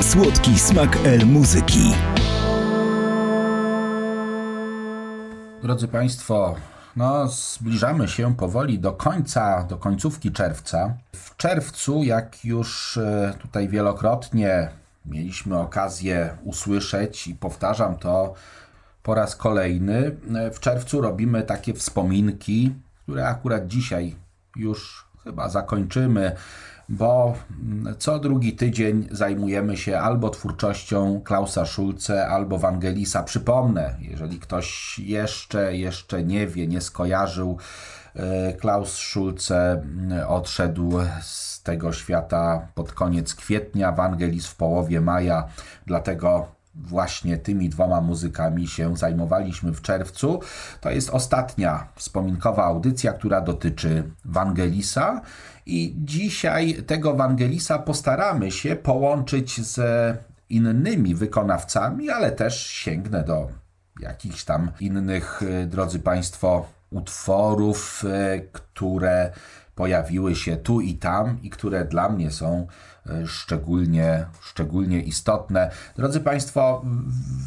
Słodki smak El Muzyki. Drodzy Państwo, no, zbliżamy się powoli do końca, do końcówki czerwca. W czerwcu, jak już e, tutaj wielokrotnie mieliśmy okazję usłyszeć i powtarzam to po raz kolejny, e, w czerwcu robimy takie wspominki, które akurat dzisiaj już chyba zakończymy bo co drugi tydzień zajmujemy się albo twórczością Klausa Schulze, albo Wangelisa. Przypomnę, jeżeli ktoś jeszcze, jeszcze nie wie, nie skojarzył, e, Klaus Schulze odszedł z tego świata pod koniec kwietnia, Wangelis w połowie maja, dlatego właśnie tymi dwoma muzykami się zajmowaliśmy w czerwcu. To jest ostatnia wspominkowa audycja, która dotyczy Wangelisa i dzisiaj tego Wangelisa postaramy się połączyć z innymi wykonawcami, ale też sięgnę do jakichś tam innych, e, drodzy Państwo, utworów, e, które pojawiły się tu i tam i które dla mnie są e, szczególnie, szczególnie istotne. Drodzy Państwo,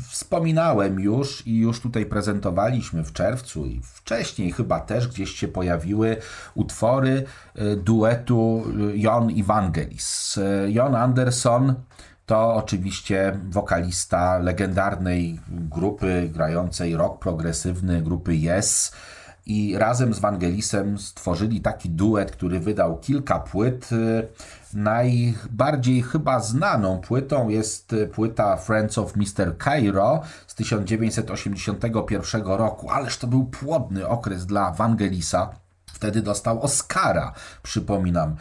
wspominałem już i już tutaj prezentowaliśmy w czerwcu i wcześniej chyba też gdzieś się pojawiły utwory e, duetu e, Jon i Vangelis. Jon Anderson to oczywiście wokalista legendarnej grupy grającej rock progresywny, grupy Yes i razem z Wangelisem stworzyli taki duet, który wydał kilka płyt. Najbardziej chyba znaną płytą jest płyta Friends of Mr. Cairo z 1981 roku. Ależ to był płodny okres dla Wangelisa. Wtedy dostał Oscara, przypominam.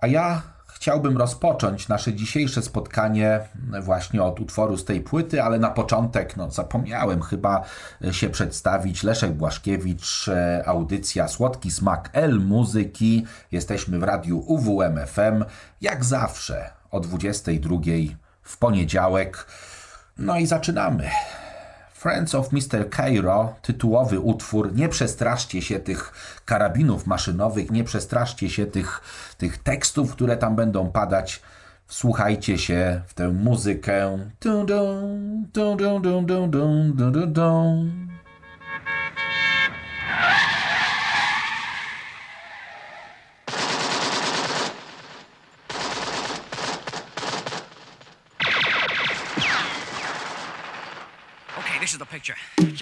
A ja Chciałbym rozpocząć nasze dzisiejsze spotkanie właśnie od utworu z tej płyty, ale na początek, no zapomniałem chyba się przedstawić. Leszek Błaszkiewicz, e, audycja Słodki Smak L Muzyki. Jesteśmy w radiu UWM FM, jak zawsze o 22 w poniedziałek. No i zaczynamy. Friends of Mr. Cairo, tytułowy utwór. Nie przestraszcie się tych karabinów maszynowych, nie przestraszcie się tych, tych tekstów, które tam będą padać. Wsłuchajcie się w tę muzykę. Dun, dun, dun,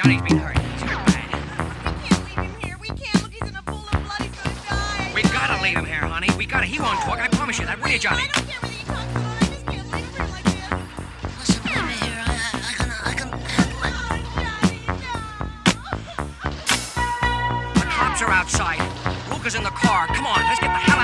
Johnny's been hurt. Too bad. We can't leave him here. We can't. Look, he's in a pool of blood. He's gonna die. We gotta leave him here, honey. We gotta. He won't talk. I promise you that. Will you, Johnny? Outside. Luke is in the car. Come on, let's get the hell out.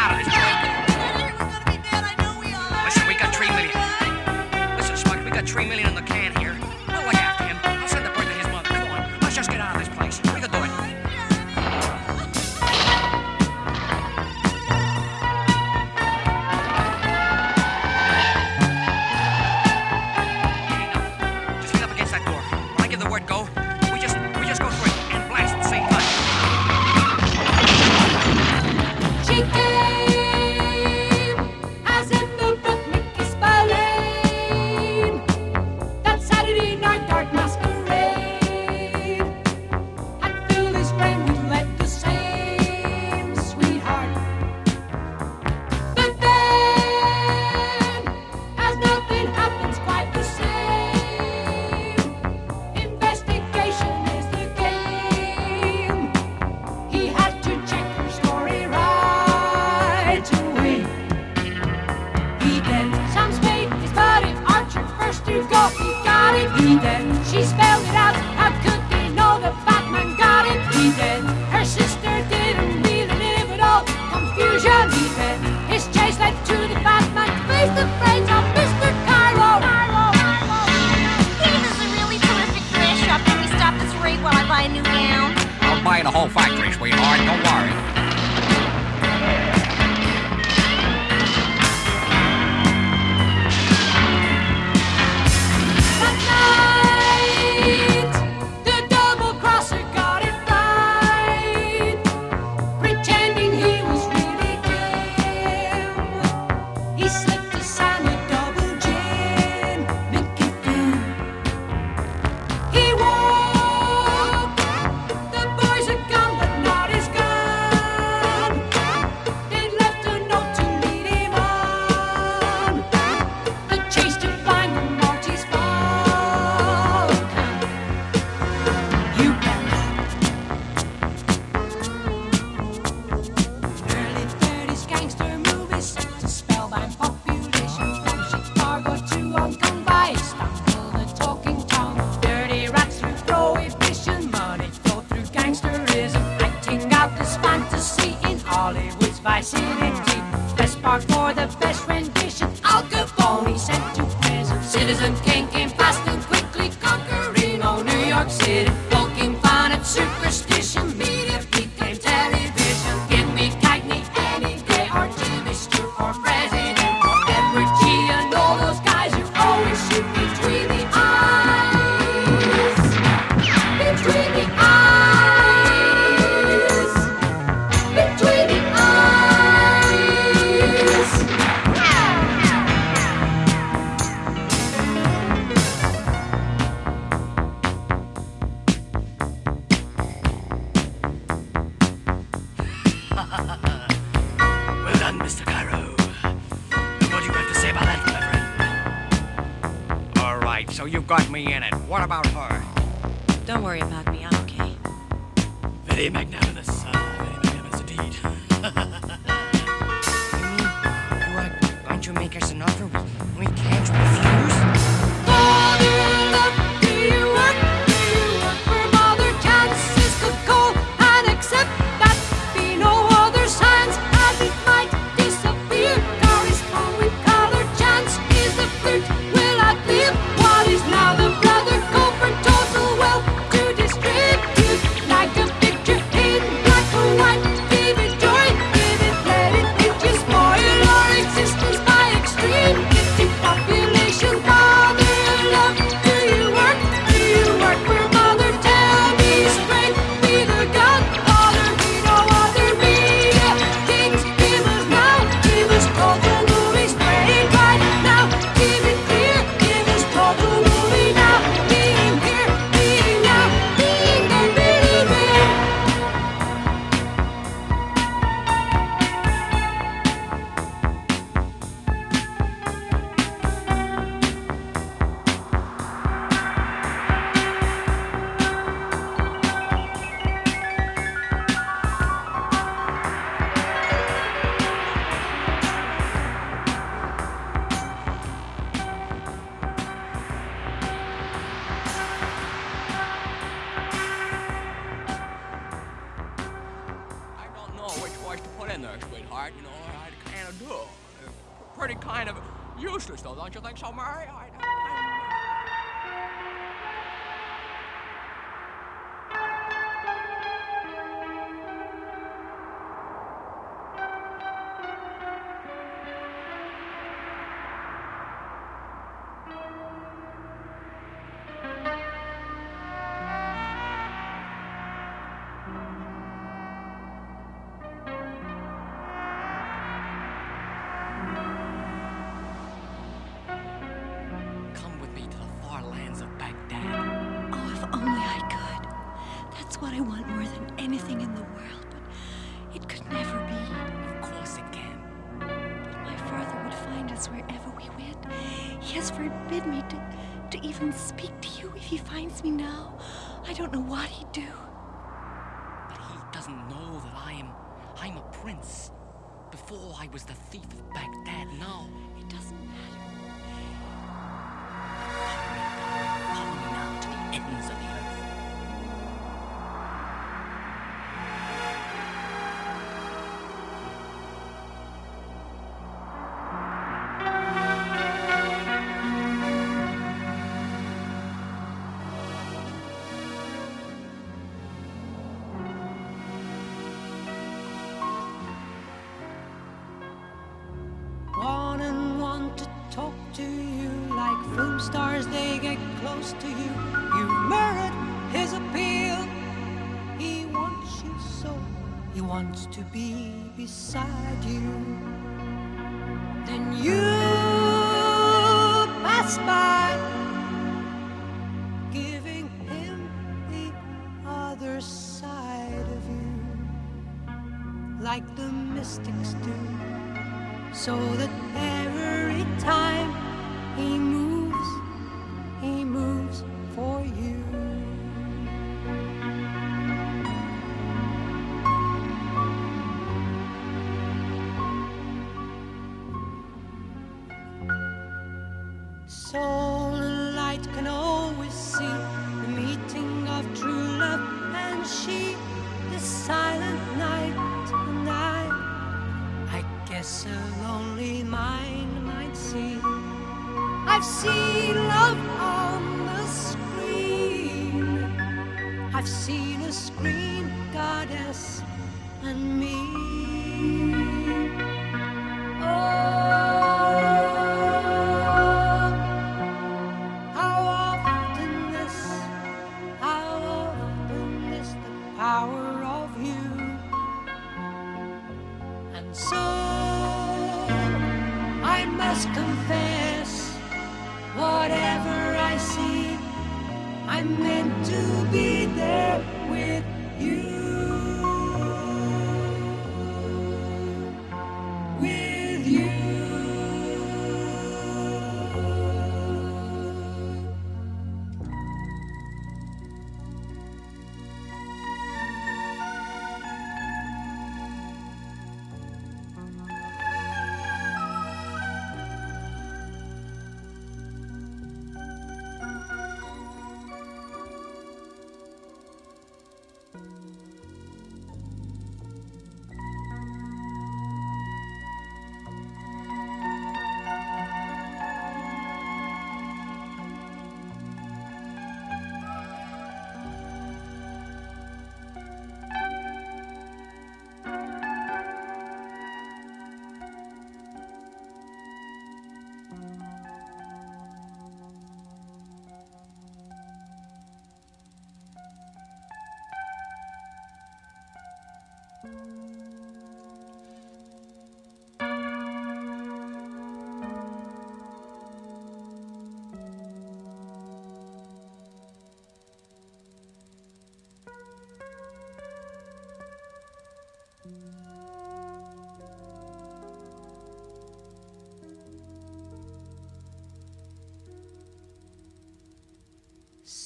Before I was the thief of Baghdad, now. It doesn't matter. Follow me, follow me now to the ends of the earth. to be beside you. Then you pass by, giving him the other side of you, like the mystics do, so that every time he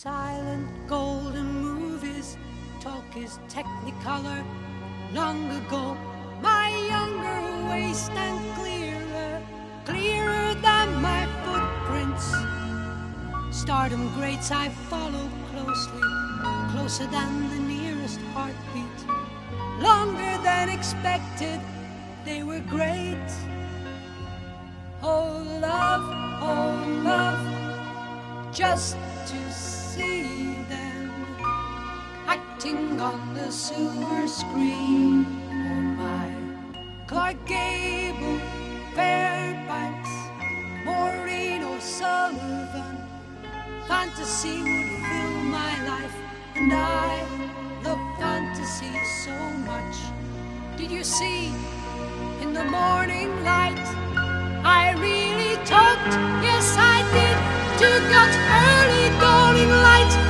Silent golden movies, talk is technicolor. Long ago, my younger waist and clearer, clearer than my footprints. Stardom greats I follow closely, closer than the nearest heartbeat. Longer than expected, they were great. Oh, love, oh, love just to see them acting on the silver screen. Oh my, Clark Gable, Fairbanks, Maureen O'Sullivan. Fantasy would fill my life, and I love fantasy so much. Did you see in the morning light? I really talked, yes I did, to God's early dawning light.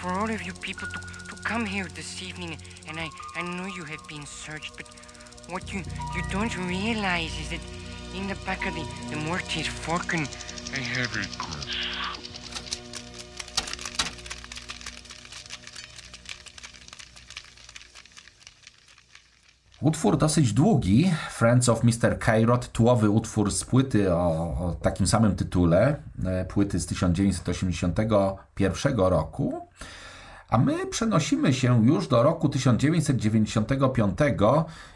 For, all of you people to, to come here this evening, and I, I know you have been searched, but what you, you don't realize is that in the back of the, the Mortis Falcon, I have a Utwór dosyć długi, Friends of Mr. Cairot, tłowy utwór z płyty o, o takim samym tytule, e, płyty z 1981 roku. A my przenosimy się już do roku 1995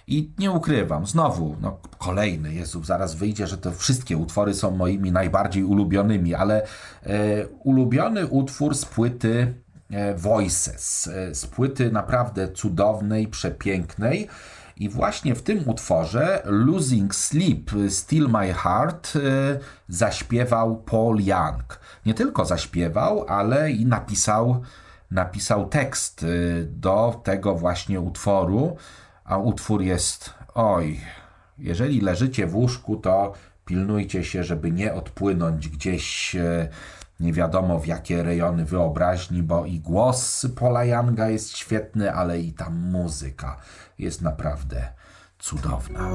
i nie ukrywam, znowu, no kolejny, Jezu, zaraz wyjdzie, że to wszystkie utwory są moimi najbardziej ulubionymi, ale e, ulubiony utwór z płyty e, Voices, e, z płyty naprawdę cudownej, przepięknej. I właśnie w tym utworze Losing Sleep, Still My Heart e, zaśpiewał Paul Young. Nie tylko zaśpiewał, ale i napisał, napisał tekst e, do tego właśnie utworu. A utwór jest, oj, jeżeli leżycie w łóżku, to pilnujcie się, żeby nie odpłynąć gdzieś e, nie wiadomo w jakie rejony wyobraźni, bo i głos Paula Younga jest świetny, ale i ta muzyka jest naprawdę cudowna.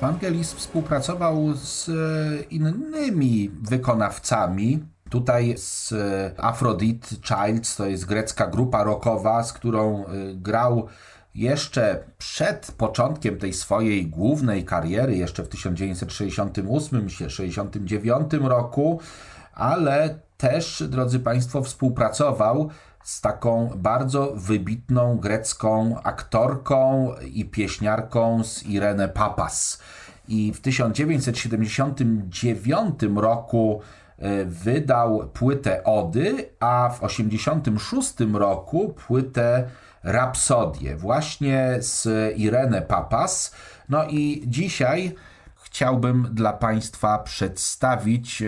Vangelis współpracował z e, innymi wykonawcami. Tutaj z e, Aphrodite Childs, to jest grecka grupa rockowa, z którą e, grał jeszcze przed początkiem tej swojej głównej kariery, jeszcze w 1968-69 roku, ale też, drodzy Państwo, współpracował z taką bardzo wybitną grecką aktorką i pieśniarką z Irene Papas. I w 1979 roku e, wydał płytę Ody, a w 1986 roku płytę Rapsodię, właśnie z Irene Papas. No i dzisiaj chciałbym dla Państwa przedstawić e,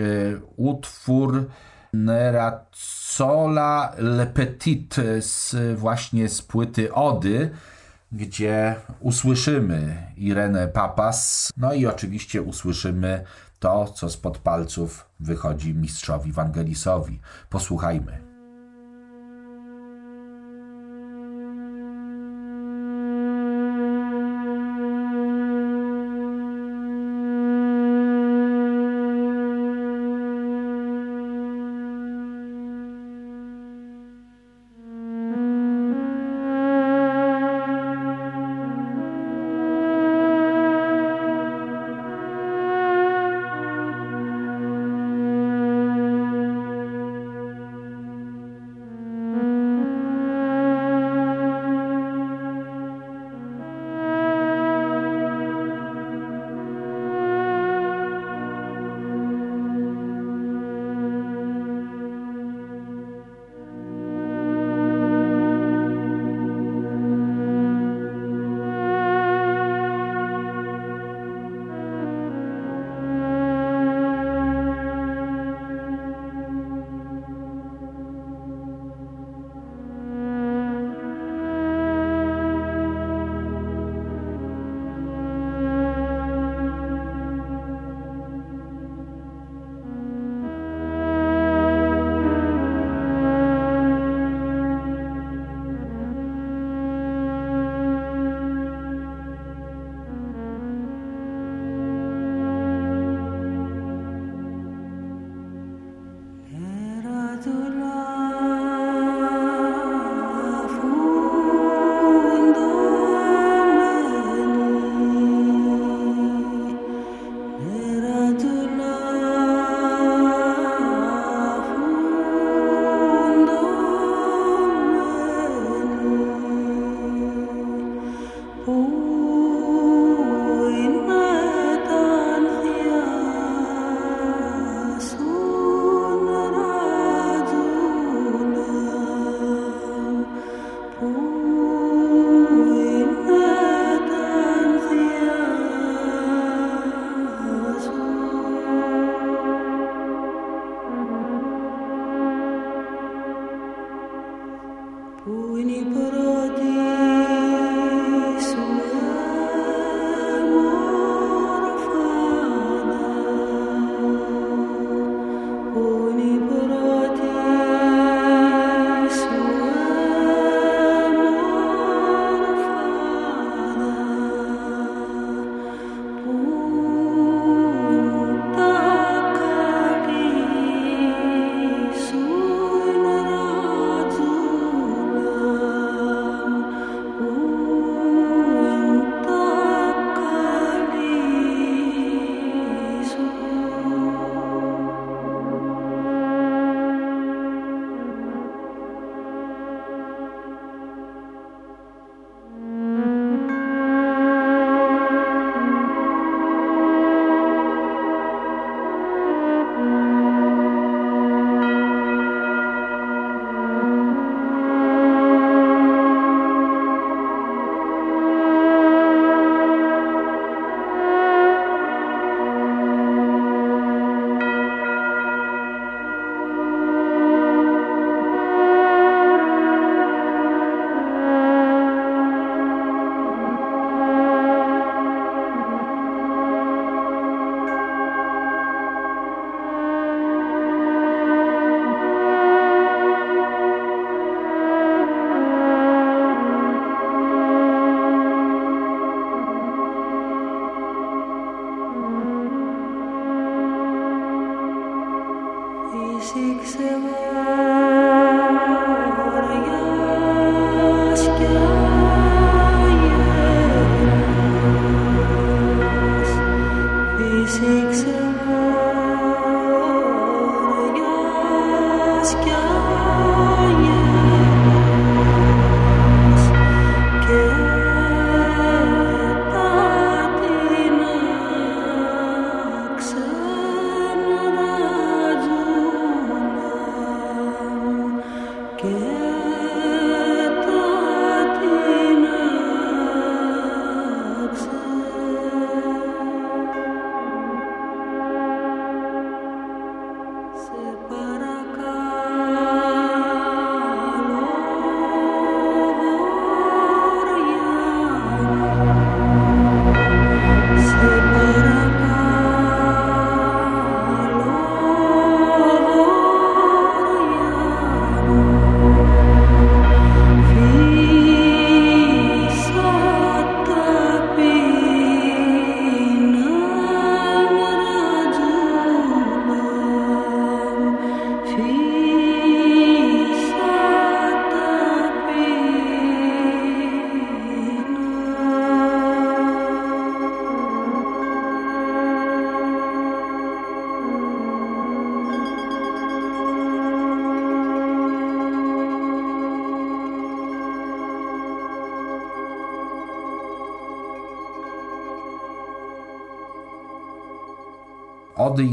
utwór Neracola Le Petit z, właśnie z płyty Ody, gdzie usłyszymy Irenę Papas, no i oczywiście usłyszymy to, co spod palców wychodzi mistrzowi Wangelisowi. Posłuchajmy.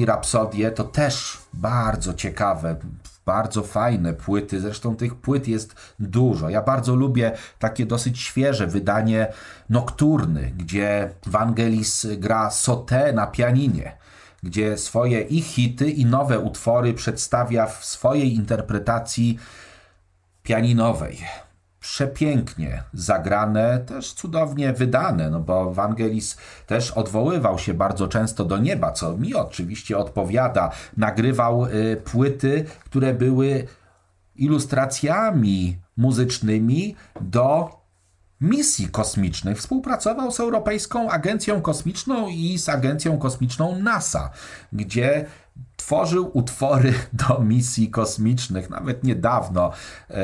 Rapsodie to też bardzo ciekawe, bardzo fajne płyty. Zresztą tych płyt jest dużo. Ja bardzo lubię takie dosyć świeże wydanie Nocturny, gdzie Vangelis gra Sauté na pianinie gdzie swoje i hity, i nowe utwory przedstawia w swojej interpretacji pianinowej. Przepięknie zagrane, też cudownie wydane, no bo Vangelis też odwoływał się bardzo często do nieba, co mi oczywiście odpowiada. Nagrywał y, płyty, które były ilustracjami muzycznymi do misji kosmicznych. Współpracował z Europejską Agencją Kosmiczną i z Agencją Kosmiczną NASA, gdzie tworzył utwory do misji kosmicznych. Nawet niedawno e,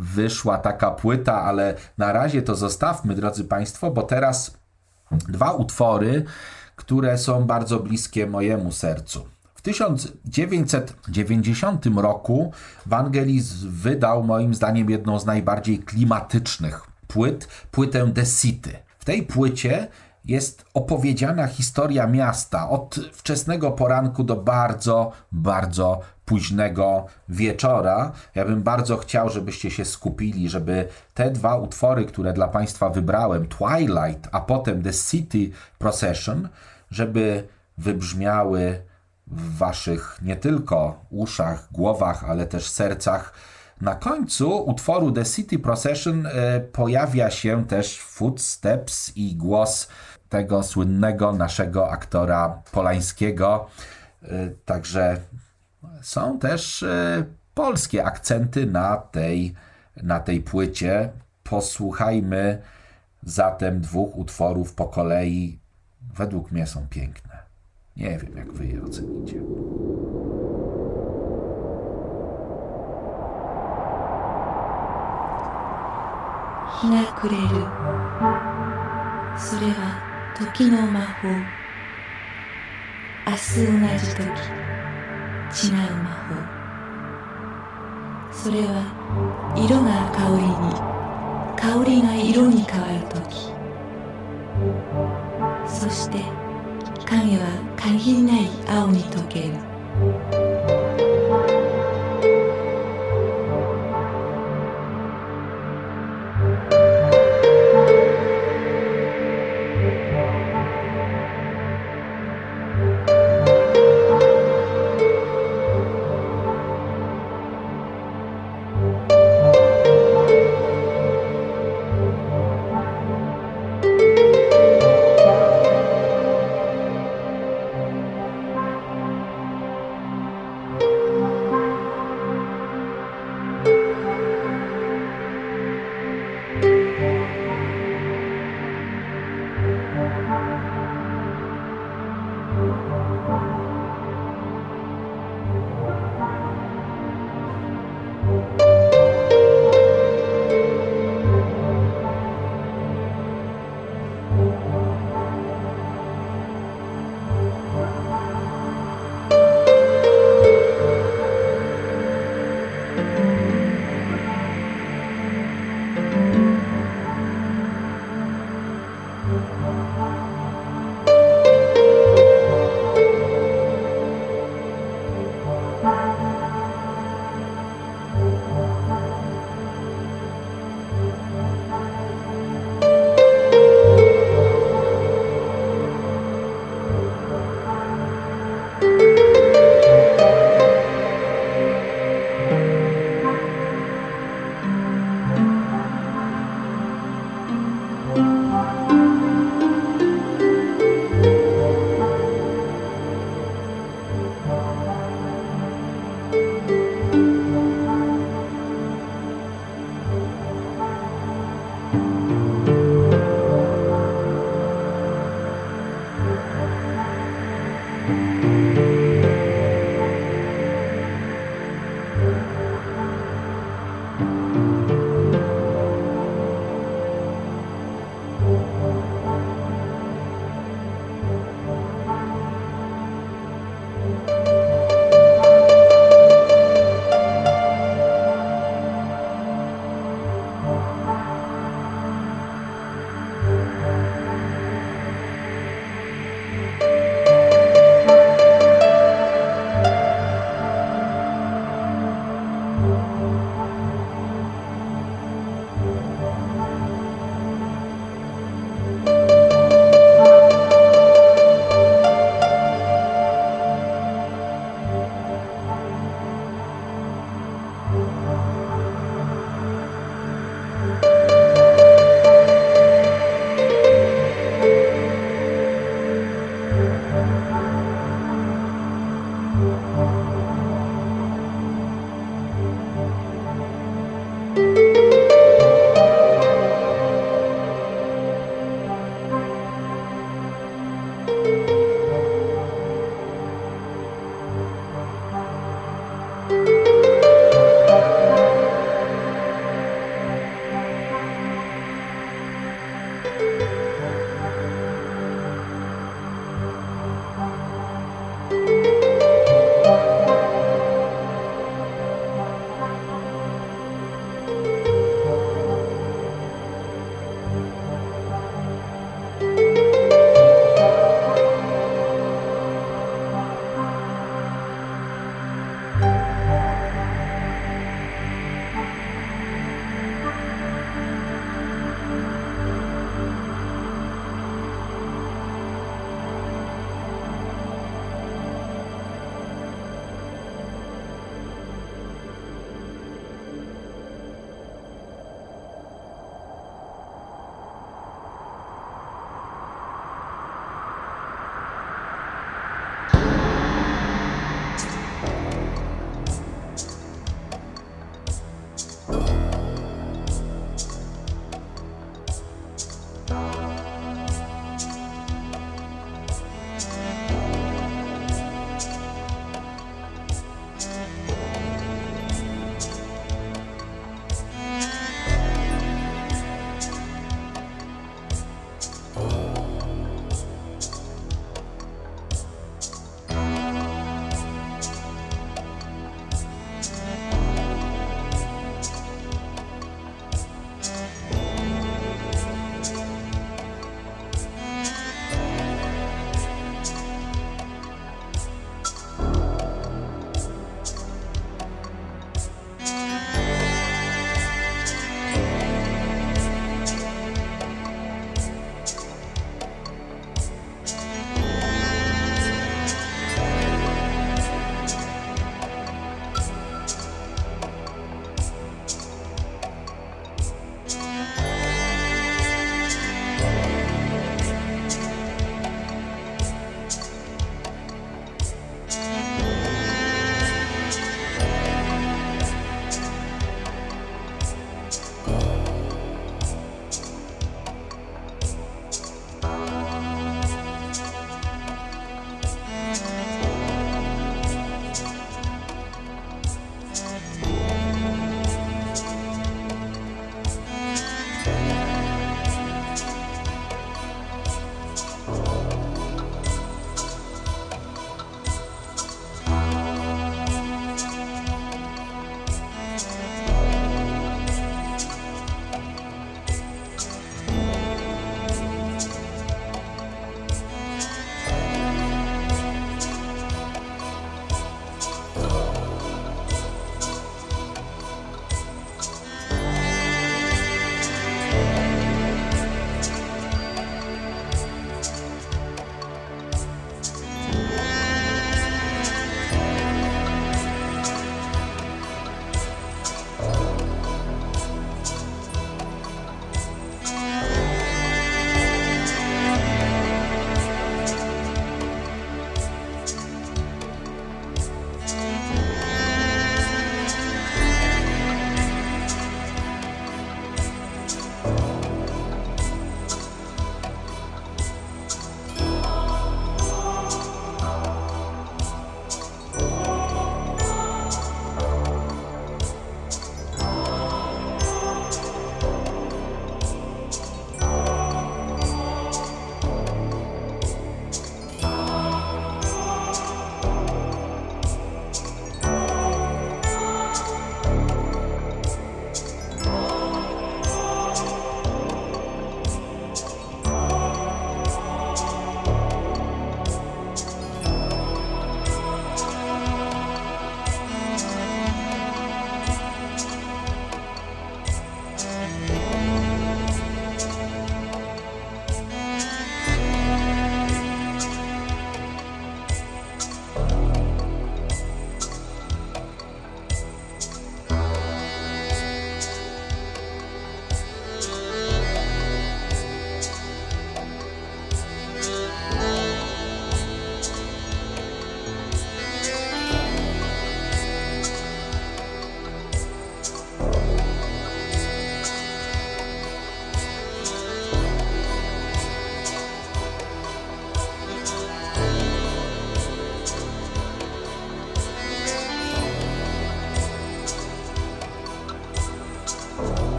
wyszła taka płyta, ale na razie to zostawmy, drodzy Państwo, bo teraz dwa utwory, które są bardzo bliskie mojemu sercu. W 1990 roku Vangelis wydał moim zdaniem jedną z najbardziej klimatycznych płyt, płytę The City. W tej płycie jest opowiedziana historia miasta od wczesnego poranku do bardzo, bardzo późnego wieczora. Ja bym bardzo chciał, żebyście się skupili, żeby te dwa utwory, które dla Państwa wybrałem, Twilight, a potem The City Procession, żeby wybrzmiały w Waszych nie tylko uszach, głowach, ale też sercach. Na końcu utworu The City Procession e, pojawia się też footsteps i głos tego słynnego naszego aktora Polańskiego. E, także są też e, polskie akcenty na tej, na tej płycie. Posłuchajmy zatem dwóch utworów po kolei. Według mnie są piękne. Nie wiem, jak wy je ocenicie. 日が暮れるそれは 時の魔法。明日同じ時。違う魔法。それは色が香りに。香りが色に変わる時。そして影は限りない青に溶ける。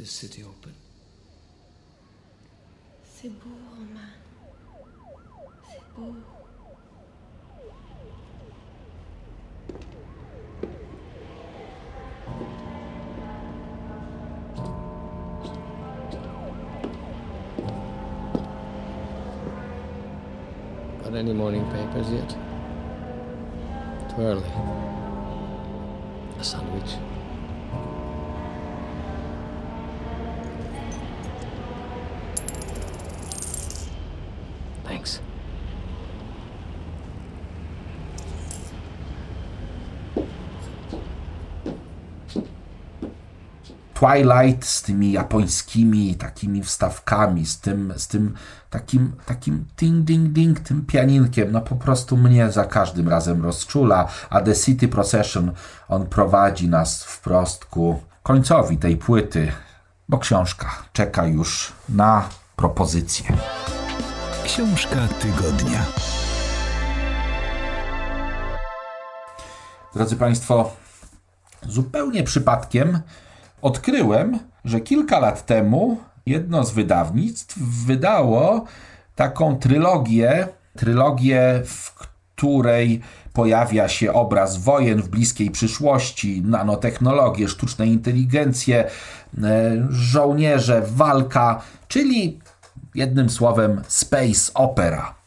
This city open? C'est beau, Romain. C'est beau. Got any morning papers yet? Too early. A sandwich. Twilight z tymi japońskimi takimi wstawkami, z tym, z tym takim, takim ding, ding, ding, tym pianinkiem, no po prostu mnie za każdym razem rozczula, a The City Procession, on prowadzi nas wprost ku końcowi tej płyty, bo książka czeka już na propozycję. Książka tygodnia. Drodzy Państwo, zupełnie przypadkiem odkryłem, że kilka lat temu jedno z wydawnictw wydało taką trylogię, trylogię, w której pojawia się obraz wojen w bliskiej przyszłości, nanotechnologie, sztuczne inteligencje, e, żołnierze, walka, czyli jednym słowem space opera.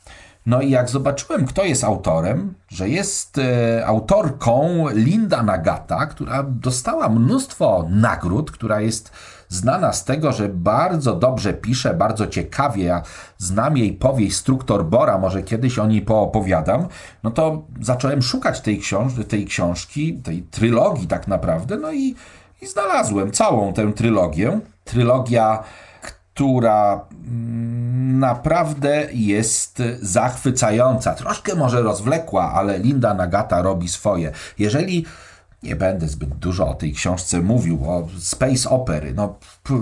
No i jak zobaczyłem, kto jest autorem, że jest e, autorką Linda Nagata, która dostała mnóstwo nagród, która jest znana z tego, że bardzo dobrze pisze, bardzo ciekawie. Ja znam jej powieść Struktor Bora, może kiedyś o niej poopowiadam. No to zacząłem szukać tej, książ- tej książki, tej trylogii tak naprawdę, no i, i znalazłem całą tę trylogię. Trylogia która mm, naprawdę jest zachwycająca. Troszkę może rozwlekła, ale Linda Nagata robi swoje. Jeżeli nie będę zbyt dużo o tej książce mówił, o space opery, no,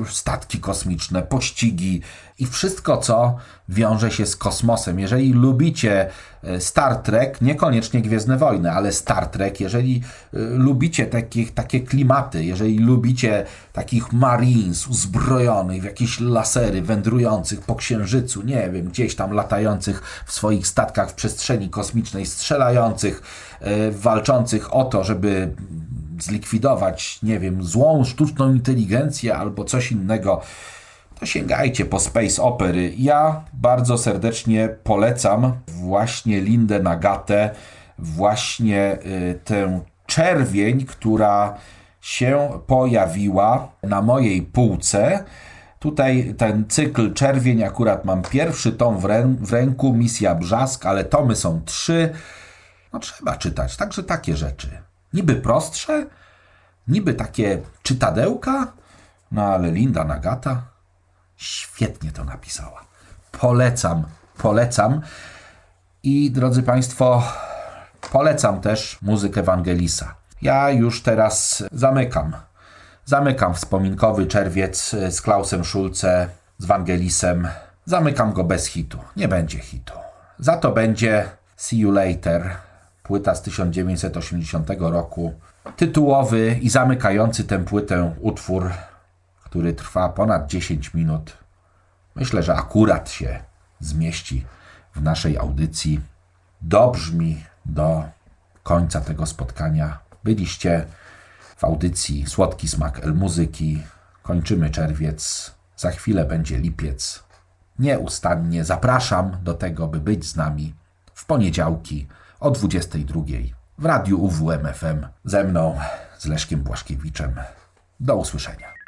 statki kosmiczne, pościgi i wszystko, co wiąże się z kosmosem. Jeżeli lubicie e, Star Trek, niekoniecznie Gwiezdne Wojny, ale Star Trek, jeżeli e, lubicie takich, takie klimaty, jeżeli lubicie takich marines uzbrojonych w jakieś lasery, wędrujących po księżycu, nie wiem, gdzieś tam latających w swoich statkach w przestrzeni kosmicznej, strzelających, e, walczących o to, żeby zlikwidować, nie wiem, złą sztuczną inteligencję albo coś innego, to sięgajcie po Space Opery. Ja bardzo serdecznie polecam właśnie Lindę Nagatę, właśnie y, tę czerwień, która się pojawiła na mojej półce. Tutaj ten cykl czerwień, akurat mam pierwszy tom w, rę, w ręku, misja Brzask, ale tomy są trzy. No trzeba czytać, także takie rzeczy. Niby prostsze, niby takie czytadełka, no ale Linda Nagata świetnie to napisała. Polecam, polecam. I drodzy Państwo, polecam też muzykę Ewangelisa. Ja już teraz zamykam. Zamykam wspominkowy czerwiec z Klausem Schulze, z Wangelisem. Zamykam go bez hitu. Nie będzie hitu. Za to będzie See You Later, płyta z 1980 roku. Tytułowy i zamykający tę płytę utwór, który trwa ponad 10 minut. Myślę, że akurat się zmieści w naszej audycji. Dobrzmi do końca tego spotkania. Byliście w audycji Słodki Smak El Muzyki. Kończymy czerwiec. Za chwilę będzie lipiec. Nieustannie zapraszam do tego, by być z nami w poniedziałki o 22 w radiu UWM FM. Ze mną, z Leszkiem Błaszkiewiczem. Do usłyszenia.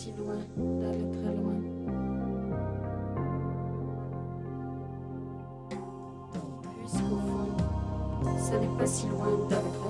si loin, d'aller très loin. Puisqu'au fond, ça n'est pas si loin d'aller très loin.